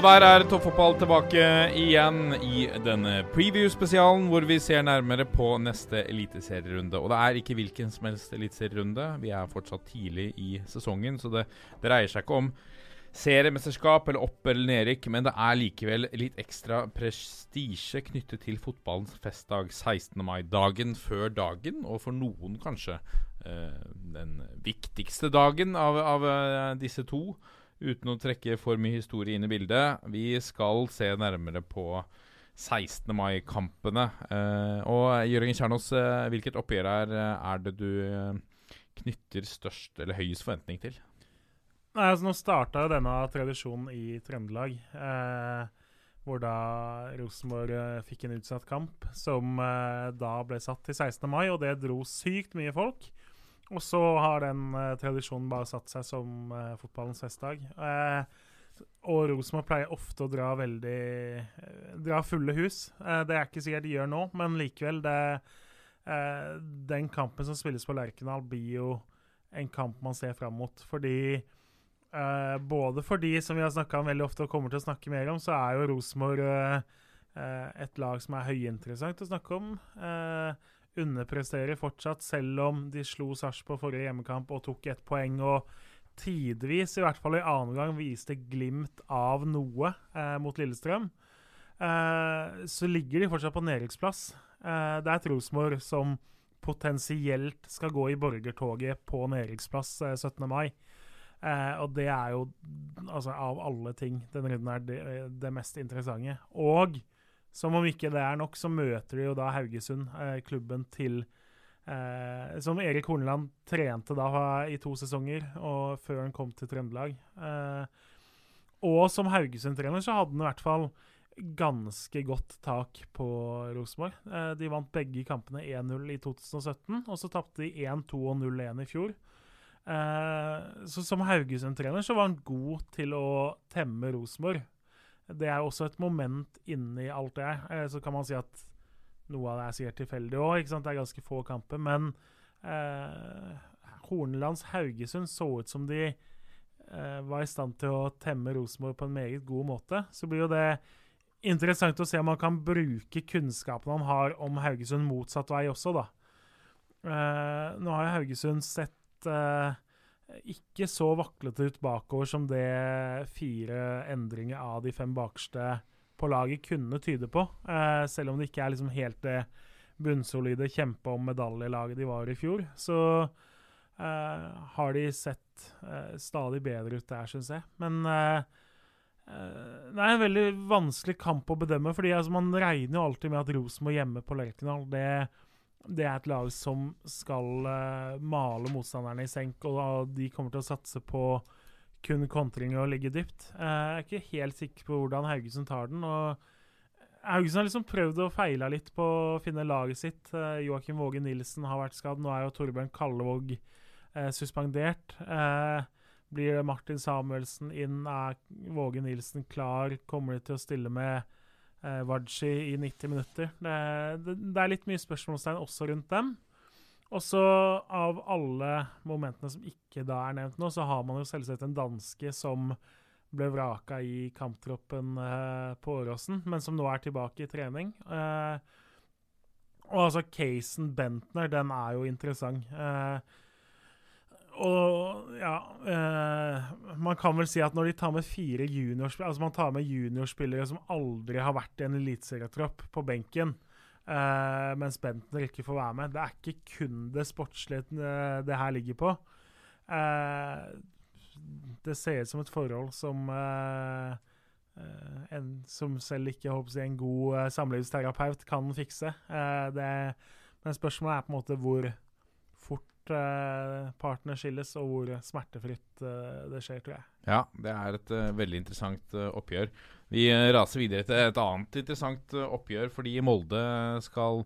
Og der er toppfotball tilbake igjen i denne preview-spesialen, hvor vi ser nærmere på neste eliteserierunde. Og det er ikke hvilken som helst eliteserierunde. Vi er fortsatt tidlig i sesongen, så det dreier seg ikke om seriemesterskap eller opp- eller nedrykk, men det er likevel litt ekstra prestisje knyttet til fotballens festdag 16. mai. Dagen før dagen, og for noen kanskje eh, den viktigste dagen av, av eh, disse to uten å trekke for mye historie inn i bildet. Vi skal se nærmere på 16. mai-kampene. Eh, og Jørgen Kjernås, eh, hvilket oppgjør er, er det du eh, knytter størst eller høyest forventning til? Nei, altså Nå starta jo denne tradisjonen i Trøndelag, eh, hvor da Rosenborg eh, fikk en utsatt kamp, som eh, da ble satt til 16. mai, og det dro sykt mye folk. Og så har den eh, tradisjonen bare satt seg som eh, fotballens festdag. Eh, og Rosenborg pleier ofte å dra veldig eh, Dra fulle hus. Eh, det er ikke sikkert de gjør nå, men likevel. Det, eh, den kampen som spilles på Lerkendal, blir jo en kamp man ser fram mot. Fordi både fordi, som vi har snakka om veldig ofte og kommer til å snakke mer om, så er jo Rosenborg et lag som er høyinteressant å snakke om. Eh, underpresterer fortsatt, selv om de slo Sarpsborg forrige hjemmekamp og tok ett poeng. og tidvis, i hvert fall i annen gang, viste glimt av noe eh, mot Lillestrøm. Eh, så ligger de fortsatt på nedrykksplass. Eh, det er et Rosenborg som potensielt skal gå i borgertoget på nedrykksplass eh, 17. mai. Eh, og det er jo, altså av alle ting, denne runden er det, det mest interessante. Og som om ikke det er nok, så møter de jo da Haugesund, eh, klubben til eh, Som Erik Horneland trente da i to sesonger, og før han kom til Trøndelag. Eh, og som Haugesund-trener så hadde han i hvert fall ganske godt tak på Rosenborg. Eh, de vant begge kampene 1-0 i 2017, og så tapte de 1-2 og 0-1 i fjor. Eh, så som Haugesund-trener så var han god til å temme Rosenborg. Det er også et moment inni alt det. Eh, så kan man si at noe av det er sikkert tilfeldig òg, det er ganske få kamper. Men eh, Hornelands Haugesund så ut som de eh, var i stand til å temme Rosenborg på en meget god måte. Så blir jo det interessant å se om man kan bruke kunnskapen han har om Haugesund motsatt vei også, da. Eh, nå har jo Haugesund sett eh, ikke så vaklete ut bakover som det fire endringer av de fem bakerste på laget kunne tyde på. Eh, selv om det ikke er liksom helt det bunnsolide kjempe om medaljelaget de var i fjor, så eh, har de sett eh, stadig bedre ut der, syns jeg. Men eh, eh, det er en veldig vanskelig kamp å bedømme, fordi altså, man regner jo alltid med at Rosenborg hjemme på Lerkendal det, det er et lag som skal uh, male motstanderne i senk, og de kommer til å satse på kun kontringer og ligge dypt. Uh, jeg er ikke helt sikker på hvordan Haugesund tar den. og Haugesund har liksom prøvd og feila litt på å finne laget sitt. Uh, Joakim Våge Nilsen har vært skadd. Nå er jo Torbjørn Kallevåg suspendert. Blir det Martin Samuelsen inn? Er Våge Nilsen klar? Kommer de til å stille med eh, Wadji i 90 minutter? Det, det, det er litt mye spørsmålstegn også rundt dem. Og så av alle momentene som ikke da er nevnt nå, så har man jo selvsagt en danske som ble vraka i kamptroppen eh, på Åråsen, men som nå er tilbake i trening. Eh, og altså casen Bentner, den er jo interessant. Eh, og ja eh, Man kan vel si at når de tar med fire juniorspillere Altså man tar med juniorspillere som aldri har vært i en eliteserietropp, på benken, eh, mens Bentner ikke får være med Det er ikke kun det sportslige eh, det her ligger på. Eh, det ser ut som et forhold som eh, eh, en som selv ikke håper jeg, en god samlivsterapeut kan fikse. Det, Men spørsmålet er på en måte hvor fort eh, partene skilles, og hvor smertefritt eh, det skjer, tror jeg. Ja, det er et eh, veldig interessant oppgjør. Vi raser videre til et annet interessant oppgjør, fordi Molde skal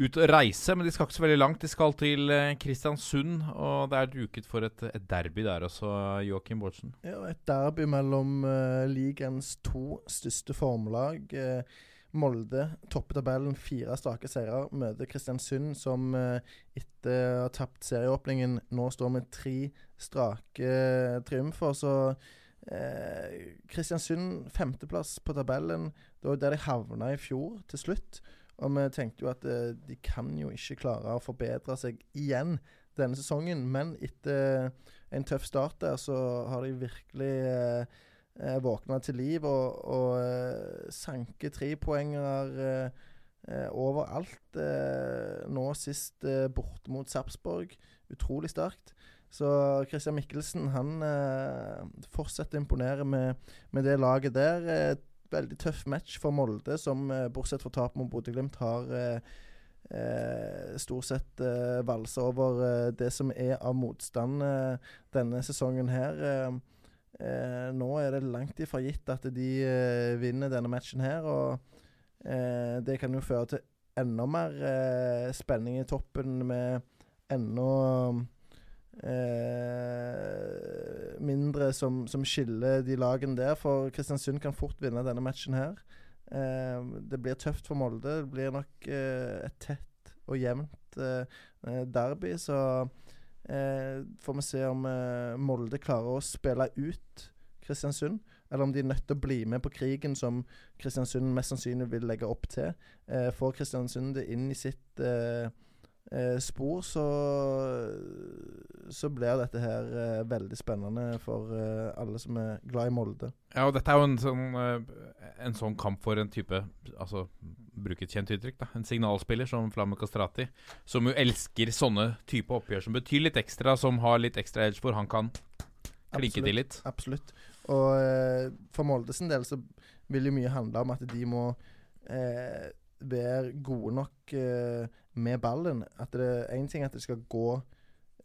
ut og reise, men de skal ikke så veldig langt. De skal til Kristiansund, og det er duket for et, et derby der også, Joakim Bårdsen. Ja, et derby mellom uh, ligaens to største formlag. Eh, Molde topper tabellen, fire strake seire. Møter Kristiansund, som eh, etter å ha tapt serieåpningen nå står med tre strake eh, triumfer. Så eh, Kristiansund femteplass på tabellen. Det var der de havna i fjor, til slutt. Og vi tenkte jo at eh, de kan jo ikke klare å forbedre seg igjen denne sesongen. Men etter en tøff start der, så har de virkelig eh, eh, våkna til liv og, og eh, sanker trepoengere eh, eh, overalt. Eh, nå sist borte mot Sarpsborg. Utrolig sterkt. Så Christian Mikkelsen han fortsetter å imponere med, med det laget der. Veldig tøff match for Molde, som bortsett fra tap mot Bodø-Glimt har eh, stort sett eh, valse over eh, det som er av motstand denne sesongen her. Eh, nå er det langt ifra gitt at de eh, vinner denne matchen her, og eh, det kan jo føre til enda mer eh, spenning i toppen med enda eh, mindre som, som skiller de lagene der. For Kristiansund kan fort vinne denne matchen her. Eh, det blir tøft for Molde. Det blir nok et tett og jevnt derby. Så eh, får vi se om eh, Molde klarer å spille ut Kristiansund. Eller om de er nødt til å bli med på krigen som Kristiansund mest sannsynlig vil legge opp til. Eh, får Kristiansund det inn i sitt eh, eh, spor, så, så blir dette her eh, veldig spennende for eh, alle som er glad i Molde. Ja, og dette er jo en sånn, eh, en sånn kamp for en type Altså, bruk et kjent uttrykk, da. En signalspiller som Flamme Castrati. Som jo elsker sånne type oppgjør som betyr litt ekstra, som har litt ekstra edge, hvor han kan klikke til litt. Absolutt. Og eh, for Molde sin del så vil jo mye handle om at de må eh, være gode nok eh, med ballen. At det er én ting at det skal gå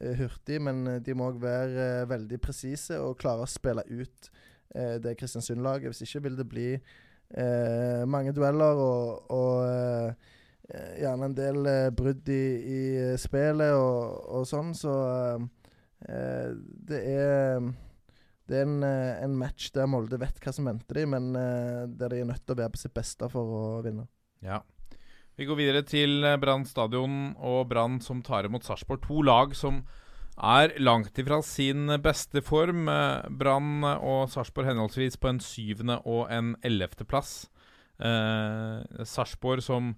eh, hurtig, men de må òg være eh, veldig presise og klare å spille ut eh, det Kristiansund-laget. Hvis ikke vil det bli eh, mange dueller og, og eh, eh, gjerne en del eh, brudd i, i eh, spillet og, og sånn, så eh, eh, det er det er en, eh, en match der Molde vet hva som venter dem, men eh, der de er nødt til å være på sitt beste for å vinne. Ja. Vi går videre til eh, Brann stadion og Brann som tar imot Sarpsborg. To lag som er langt ifra sin beste form. Eh, Brann og Sarpsborg henholdsvis på en syvende og en ellevteplass. Eh, Sarpsborg som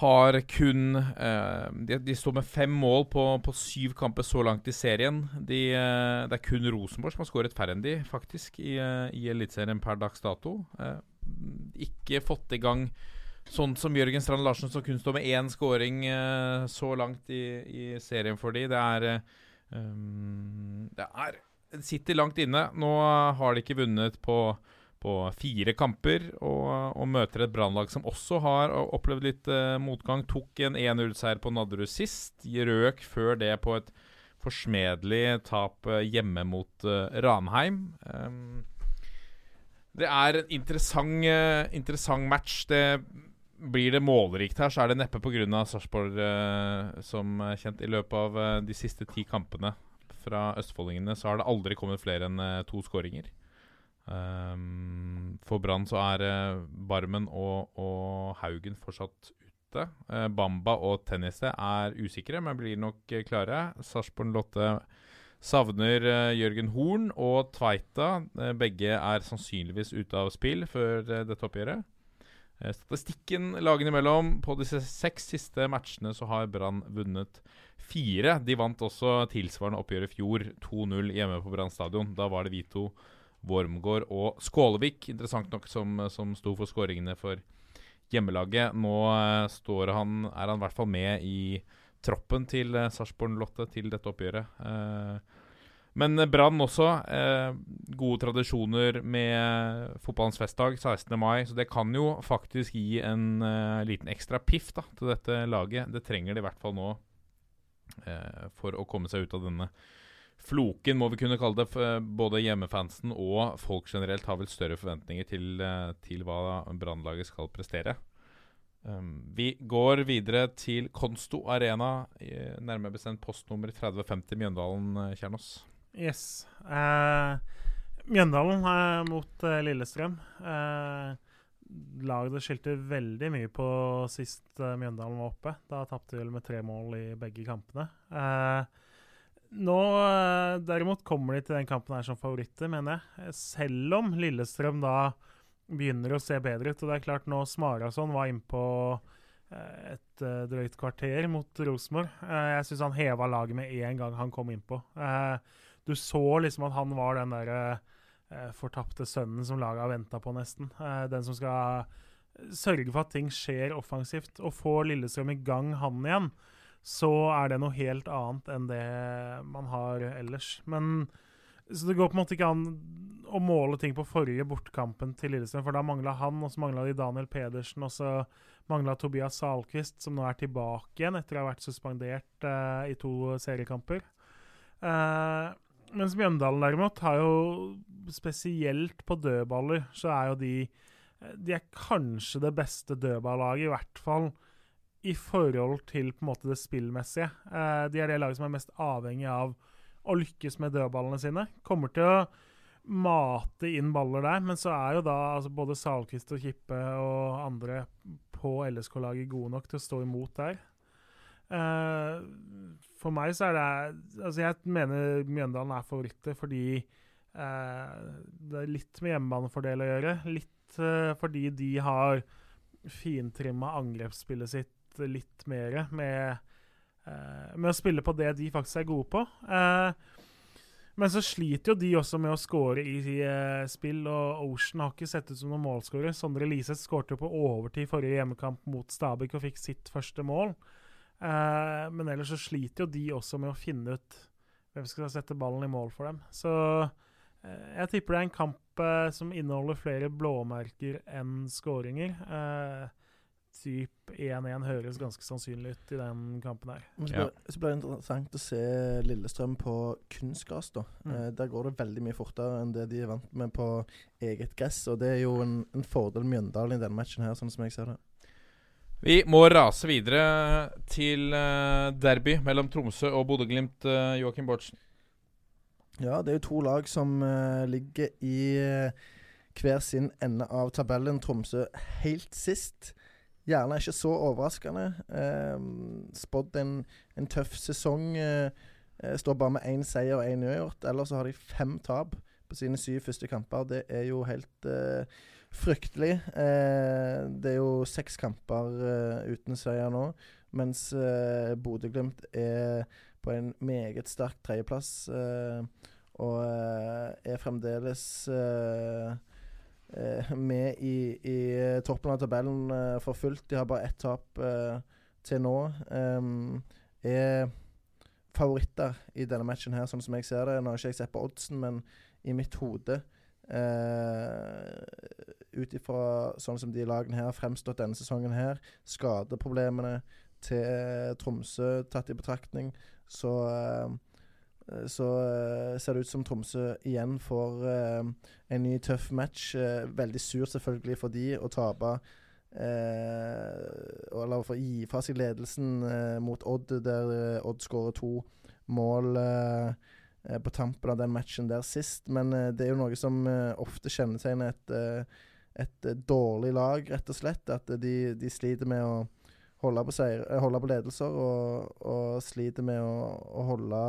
har kun eh, de, de står med fem mål på, på syv kamper så langt i serien. De, eh, det er kun Rosenborg som har skåret færre enn de, faktisk, i, eh, i Eliteserien per dags dato. Eh, ikke fått i gang sånn som Jørgen Strand Larsen, som kun står med én scoring uh, så langt i, i serien for de. Det er eh, um, Det er sitter langt inne. Nå har de ikke vunnet på på fire kamper, og, og møter et brannlag som også har opplevd litt uh, motgang. Tok en 1-0-seier på Nadderud sist. Røk før det på et forsmedelig tap hjemme mot uh, Ranheim. Um, det er en interessant, eh, interessant match. Det blir det målrikt her, så er det neppe pga. Sarpsborg, eh, som er kjent. I løpet av eh, de siste ti kampene fra østfoldingene så har det aldri kommet flere enn to skåringer. Um, for Brann så er uh, Barmen og, og, Haugen fortsatt ute. Uh, Bamba og Tenniste er usikre, men blir nok uh, klare. Sarpsborg Lotte savner Jørgen Horn og Tveita. begge er sannsynligvis ute av spill før dette oppgjøret. Statistikken lagene imellom På disse seks siste matchene så har Brann vunnet fire. De vant også tilsvarende oppgjør i fjor, 2-0 hjemme på Brann stadion. Da var det Vito Wormgård og Skålevik, interessant nok, som, som sto for skåringene for hjemmelaget. Nå han, er han i hvert fall med i troppen til eh, Sarpsborg Lotte til dette oppgjøret. Eh, Men eh, Brann også. Eh, gode tradisjoner med fotballens festdag, 16. mai. Så det kan jo faktisk gi en eh, liten ekstra piff da, til dette laget. Det trenger de i hvert fall nå eh, for å komme seg ut av denne floken, må vi kunne kalle det. Både hjemmefansen og folk generelt har vel større forventninger til, eh, til hva Brannlaget skal prestere. Um, vi går videre til Konsto Arena, nærmere bestemt postnummer 3050 Mjøndalen, eh, Kjernås. Yes. Uh, Mjøndalen uh, mot uh, Lillestrøm. Uh, det skilte veldig mye på sist Mjøndalen var oppe. Da tapte de vel med tre mål i begge kampene. Nå derimot kommer de til den kampen her som favoritter, mener jeg. Selv om Lillestrøm da begynner å se bedre ut. Og det er klart, nå Smarason var innpå eh, et eh, drøyt kvarter mot Rosenborg. Eh, jeg syns han heva laget med en gang han kom innpå. Du så liksom at han var den der eh, fortapte sønnen som laget har venta på, nesten. Den som skal sørge for at ting skjer offensivt. Og får Lillestrøm i gang han igjen, så er det noe helt annet enn det man har ellers. Men så det går på en måte ikke an å måle ting på forrige bortkampen til Lillestrøm, for da mangla han, og så mangla de Daniel Pedersen, og så mangla Tobias Salquist, som nå er tilbake igjen etter å ha vært suspendert uh, i to seriekamper. Uh, mens Mjøndalen derimot har jo spesielt på dødballer, så er jo de De er kanskje det beste dødballaget, i hvert fall i forhold til på en måte det spillmessige. Eh, de er det laget som er mest avhengig av å lykkes med dødballene sine. Kommer til å mate inn baller der, men så er jo da altså både Salquist og Kippe og andre på LSK-laget gode nok til å stå imot der. Uh, for meg så er det Altså, jeg mener Mjøndalen er favoritter fordi uh, det er litt med hjemmebanefordel å gjøre. Litt uh, fordi de har fintrimma angrepsspillet sitt litt mer med, med å spille på det de faktisk er gode på. Eh, men så sliter jo de også med å score i eh, spill, og Ocean har ikke sett ut som noen målskårer. Sondre Liseth skårte på overtid forrige hjemmekamp mot Stabæk og fikk sitt første mål. Eh, men ellers så sliter jo de også med å finne ut hvem skal sette ballen i mål for dem. Så eh, jeg tipper det er en kamp eh, som inneholder flere blåmerker enn skåringer. Eh, typ 1-1 høres ganske sannsynlig ut i den kampen her. Så Ja. blir, så det interessant å se Lillestrøm på kunstgress. da. Mm. Eh, der går det veldig mye fortere enn det de er vant med på eget gress. Og det er jo en, en fordel Mjøndalen i denne matchen her, sånn som jeg ser det. Vi må rase videre til eh, derby mellom Tromsø og Bodø-Glimt, uh, Joakim Bortsen. Ja, det er jo to lag som eh, ligger i eh, hver sin ende av tabellen. Tromsø helt sist. Gjerne ikke så overraskende. Eh, Spådd en, en tøff sesong. Eh, står bare med én seier og én uavgjort. Ellers så har de fem tap på sine syv første kamper. Det er jo helt eh, fryktelig. Eh, det er jo seks kamper uten seier nå, mens eh, Bodø-Glimt er på en meget sterk tredjeplass. Og er fremdeles eh, med i, i toppen av tabellen eh, for fullt. De har bare ett tap eh, til nå. Er favoritter i denne matchen her, sånn som jeg ser det. Nå har ikke jeg sett på oddsen, men i mitt hode eh, Ut ifra sånn som de lagene her har fremstått denne sesongen her, skadeproblemene til Tromsø tatt i betraktning, så eh, så eh, ser det ut som Tromsø igjen får eh, en ny tøff match. Eh, veldig sur selvfølgelig for de å tape eh, Eller for å gi fra seg ledelsen eh, mot Odd, der eh, Odd skårer to mål eh, eh, på tampen av den matchen der sist. Men eh, det er jo noe som eh, ofte kjennetegner et, eh, et eh, dårlig lag, rett og slett. At eh, de, de sliter med å holde på, seier, eh, holde på ledelser, og, og sliter med å, å holde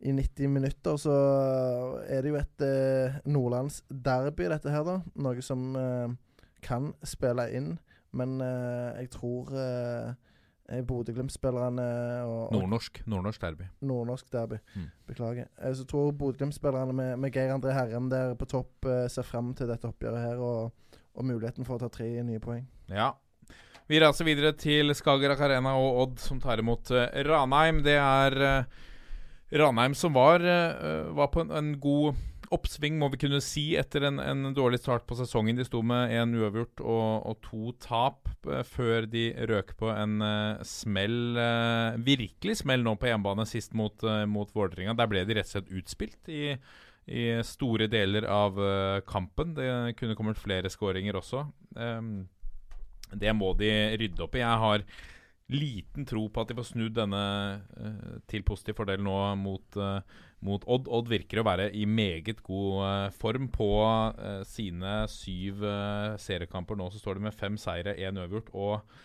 i 90 minutter så er det jo et eh, nordlands derby, dette her, da. Noe som eh, kan spille inn. Men eh, jeg tror eh, Bodø-Glimt-spillerne og, og Nordnorsk. Nordnorsk derby. Nordnorsk derby. Mm. Beklager. Jeg så tror Bodø-Glimt-spillerne med, med Geir André Herrem der på topp eh, ser frem til dette oppgjøret her og, og muligheten for å ta tre nye poeng. Ja. Vi raser videre til Skagerrak Arena og Odd, som tar imot eh, Ranheim. Det er eh, Ranheim som var, eh, var på en, god oppsving, må vi kunne si, etter en, en dårlig start på sesongen. De sto med én uavgjort og, og, to tap eh, før de røk på en uh, smell. Virkelig smell nå på hjemmebane sist mot, uh, mot Vålerenga. Der ble de rett og slett utspilt i, i store deler av kampen. Det kunne kommet flere skåringer også. Um, det må de rydde opp i. Jeg har liten tro på at de får snudd denne til positiv fordel nå mot mot Odd. Odd virker å være i meget god uh, form. På uh, sine syv uh, seriekamper nå så står de med fem seire, én uavgjort. Og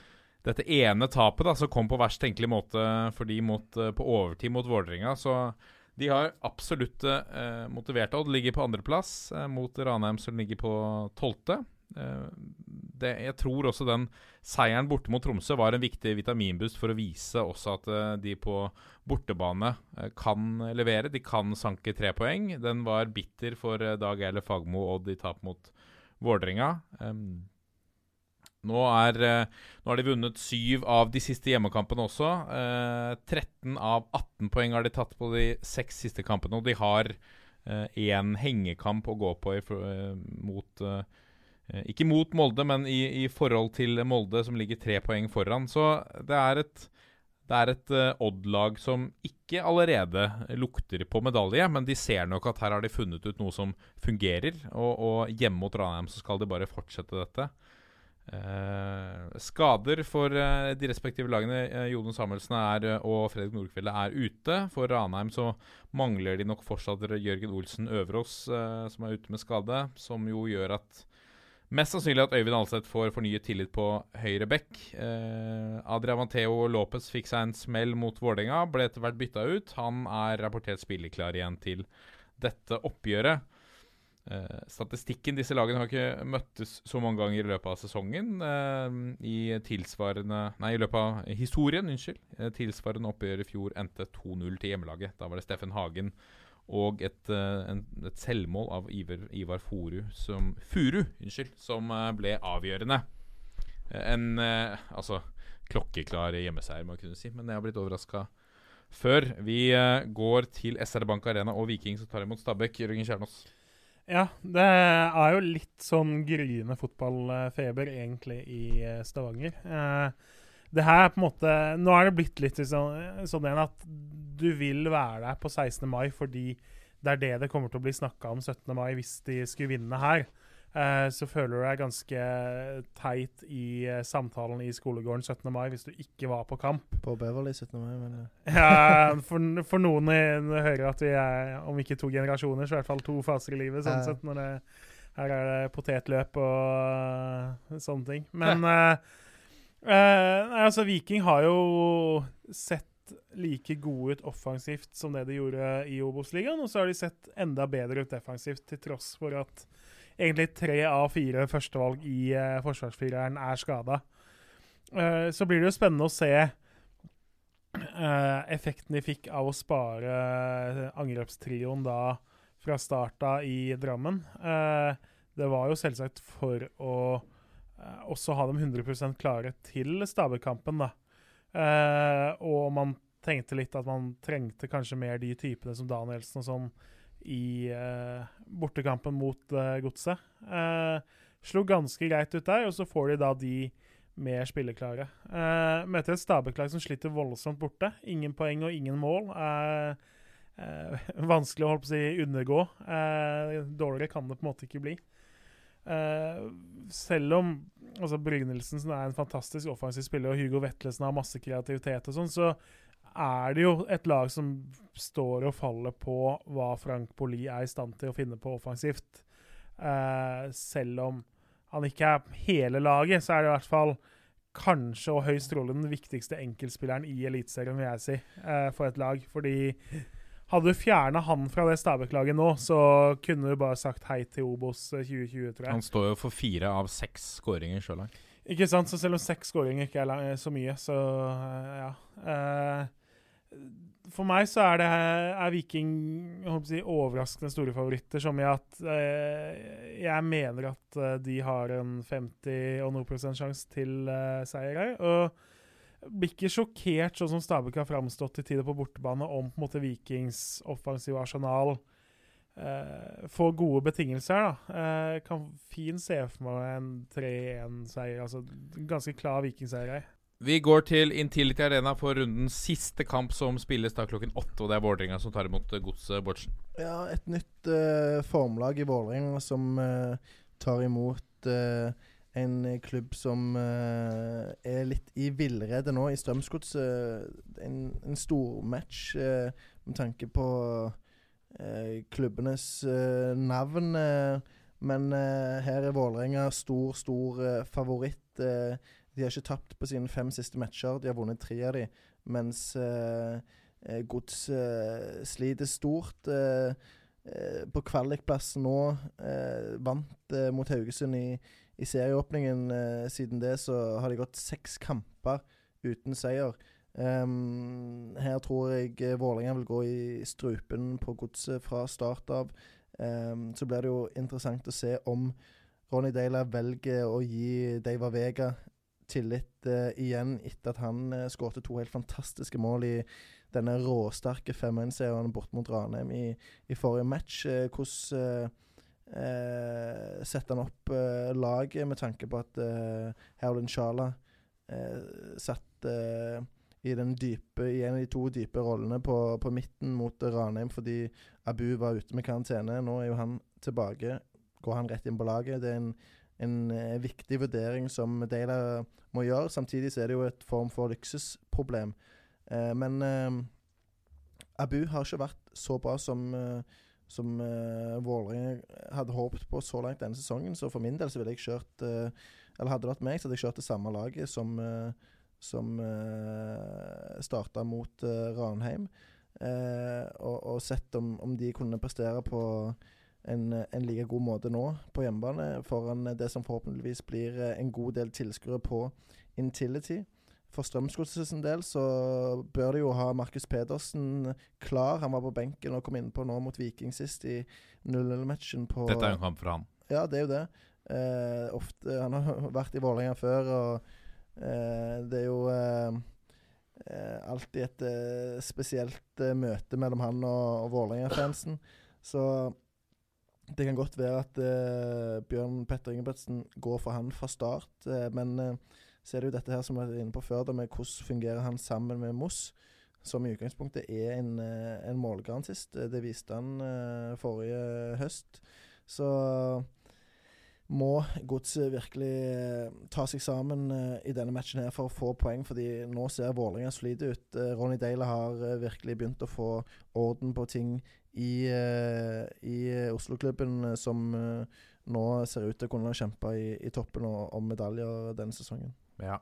dette ene tapet da, som kom på verst tenkelig måte for de mot, på overtid mot Vålerenga, så de har absolutt motivert Odd. Ligger på andreplass mot Ranheim, som ligger på tolvte. Det, jeg tror også den seieren borte mot Tromsø var en viktig vitaminboost for å vise også at de på bortebane eh, kan levere. De kan sanke tre poeng. Den var bitter for eh, Dag Eile Fagmo Odd i tap mot Vålerenga. Nå, er, nå har de vunnet syv av de siste hjemmekampene også. Uh, 13 av 18 poeng har de tatt på de seks siste kampene, og de har én hengekamp å gå på mot Ikke mot Molde, men i, i, forhold til Molde, som ligger tre poeng foran. Så det er et det er et uh, Odd-lag som ikke allerede lukter på medalje, men de ser nok at her har de funnet ut noe som fungerer. Og, og hjemme mot Ranheim så skal de bare fortsette dette. Uh, skader for uh, de respektive lagene. Uh, Jone Samuelsen er, og Fredrik Nordkvelde er ute. For Ranheim så mangler de nok fortsatt Jørgen Olsen Øverås, som er ute med skade. Som jo gjør at Mest sannsynlig at Øyvind Alseth får fornyet tillit på høyre bekk. Eh, Adria Mateo Lopez fikk seg en smell mot Vålerenga, ble etter hvert bytta ut. Han er rapportert spilleklar igjen til dette oppgjøret. Eh, statistikken disse lagene har ikke møttes så mange ganger i løpet av sesongen. Eh, I tilsvarende Nei, i løpet av historien, unnskyld. Eh, tilsvarende oppgjør i fjor endte 2-0 til hjemmelaget. Da var det Steffen Hagen og et, uh, en, et selvmål av Ivar, Ivar Furu, som, Furu unnskyld, som uh, ble avgjørende. Uh, en altså klokkeklar hjemmeseier, må jeg kunne si, men jeg har blitt overraska før. Vi går til SR Bank Arena og Viking som tar imot Stabæk. Jørgen Kjernås. Ja, det er jo litt sånn gryende fotballfeber egentlig i Stavanger. Det her er på en måte Nå er det blitt litt sånn, sånn at du vil være der på 16. mai fordi det er det det kommer til å bli snakka om 17. mai hvis de skulle vinne her. Uh, så føler du deg ganske teit i uh, samtalen i skolegården 17. mai hvis du ikke var på kamp. På Beverly 17. mai, men Ja, for, for noen hører at vi er, om ikke to generasjoner, så i hvert fall to faser i livet. sånn sett, når det, Her er det potetløp og uh, sånne ting. Men altså, Viking har jo sett like gode ut offensivt som det de gjorde i Obos-ligaen. Og så har de sett enda bedre ut defensivt, til tross for at egentlig tre av fire førstevalg i uh, forsvarsfireren er skada. Uh, eh, så blir det jo spennende å se uh, effekten de fikk av å spare angrepstrioen da fra starta i Drammen. det var jo selvsagt for å også ha dem 100 klare til Stabøk-kampen, da. Uh, og man tenkte litt at man trengte kanskje mer de typene som Danielsen og sånn i uh, bortekampen mot uh, Godset. slo ganske greit ut der, og så får de da de mer spilleklare. møter et Stabæk-lag som sliter voldsomt borte. Ingen poeng og ingen mål. vanskelig å holde på å si undergå. dårligere kan det på en måte ikke bli. Uh, selv om altså Brynildsen er en fantastisk offensiv spiller, og Hugo Vetlesen har masse kreativitet, og sånn, så er det jo et lag som står og faller på hva Frank Poli er i stand til å finne på offensivt. Uh, selv om han ikke er hele laget, så er det i hvert fall kanskje og høyst trolig den viktigste enkeltspilleren i Eliteserien, vil jeg si, uh, for et lag. Fordi hadde du fjerna han fra det Stabæk-laget nå, så kunne du bare sagt hei til Obos 2020, tror jeg. Han står jo for fire av seks skåringer så langt. Ikke sant, så selv om seks skåringer ikke er så mye, så uh, ja. For meg så er det er Viking si, overraskende store favoritter, som i at jeg mener at de har en 50 og noe prosent sjanse til seier her. Og blir ikke sjokkert, sånn som Stabæk har framstått til tider på bortebane, om på en måte Vikings offensive arsenal eh, får gode betingelser. da. Eh, kan fint se for meg en 3-1-seier. altså Ganske klar Vikingseier her. Vi går til Intility Arena for rundens siste kamp, som spilles da klokken åtte. Og det er Vålerenga som tar imot eh, Godset Bårdsen. Ja, et nytt eh, formlag i Vålerenga som uh, tar imot uh, en klubb som er litt i villrede nå, i Strømsgodset. en, en stormatch uh, med tanke på klubbenes navn. men her er Vålerenga stor, stor favoritt. de har ikke tapt på sine fem siste matcher. De har vunnet tre av dem, mens Eh, gods eh, sliter stort. Eh, på kvalikplass nå. vant mot Haugesund i, i serieåpningen. siden det så har de gått seks kamper uten seier. Um, her tror jeg Vålerenga vil gå i strupen på godset fra start av. Um, så blir det jo interessant å se om Ronny Deila velger å gi Deiva Vega tillit uh, igjen etter at han uh, skårte to helt fantastiske mål i denne råsterke 5-1-seieren bort mot Ranheim i, i forrige match. hos... hvordan eh, setter han opp eh, laget med tanke på at eh, Howlin Shala eh, satt eh, i, dype, i en av de to dype rollene på, på midten mot Ranheim fordi Abu var ute med karantene. Nå er jo han tilbake. Går han rett inn på laget? Det er en, en eh, viktig vurdering som Deila må gjøre. Samtidig så er det jo et form for luksusproblem. Eh, men eh, Abu har ikke vært så bra som, eh, som uh, Vålerenga hadde håpet på så langt denne sesongen. Så for min del så ville jeg kjørt Eller hadde det vært meg, så hadde jeg kjørt det samme laget som, som uh, starta mot Ranheim. Og, og, sett om, om, de kunne prestere på en, en, like god måte nå på hjemmebane foran det som forhåpentligvis blir en god del tilskuere på Intility. For Strømsgodset sin del så bør de jo ha Markus Pedersen klar. Han var på benken og kom innpå nå mot Viking sist i 0-0-matchen på Dette er en kamp for han. Ja, det er jo det. Eh, ofte, han har vært i Vålerenga før, og eh, det er jo eh, eh alltid et eh, spesielt eh, møte mellom han og, og Vålerenga-fansen. Så det kan godt være at Bjørn Petter Ingebrigtsen går for han fra start, men så er det jo dette her som vi var inne på før, med hvordan fungerer han sammen med Moss. Som i utgangspunktet er en, eh, en målgarantist. Det viste han uh, forrige høst. Så må Godset virkelig uh, ta seg sammen i denne matchen her for å få poeng, fordi nå ser Vålerenga solide ut. Ronny Dale har virkelig begynt å få orden på ting i, i Oslo-klubben, som nå ser ut til å kunne kjempe i, i toppen om medaljer denne sesongen. Ja.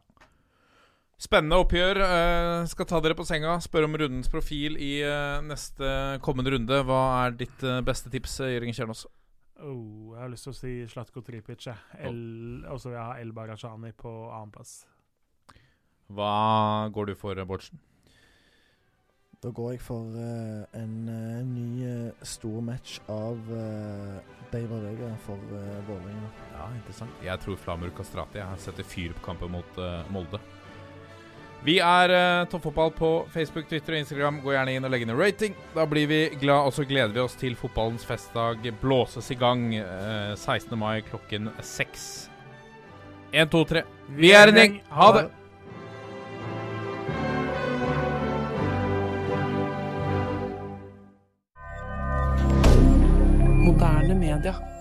Spennende oppgjør. Uh, skal ta dere på senga. Spørre om rundens profil i uh, neste kommende runde. Hva er ditt uh, beste tips, Jørgen Kjernås? Oh, jeg har lyst til å si Slatko Tripic. Og så vil jeg ha El Barajani på annenplass. Hva går du for, Bårdsen? Da går jeg for uh, en uh, ny uh, stor match av uh, og Vega for uh, Vålerenga. Ja, interessant. Jeg tror Flamur Kastrati setter fyr på kampen mot Molde. Vi er uh, Toppfotball på Facebook, Twitter og Instagram. Gå gjerne inn og legg inn en rating. Da blir vi glad, og så gleder vi oss til fotballens festdag blåses i gang 16. mai klokken seks. 1, 2, 3. Vi er en gjeng. Ha det! D'accord.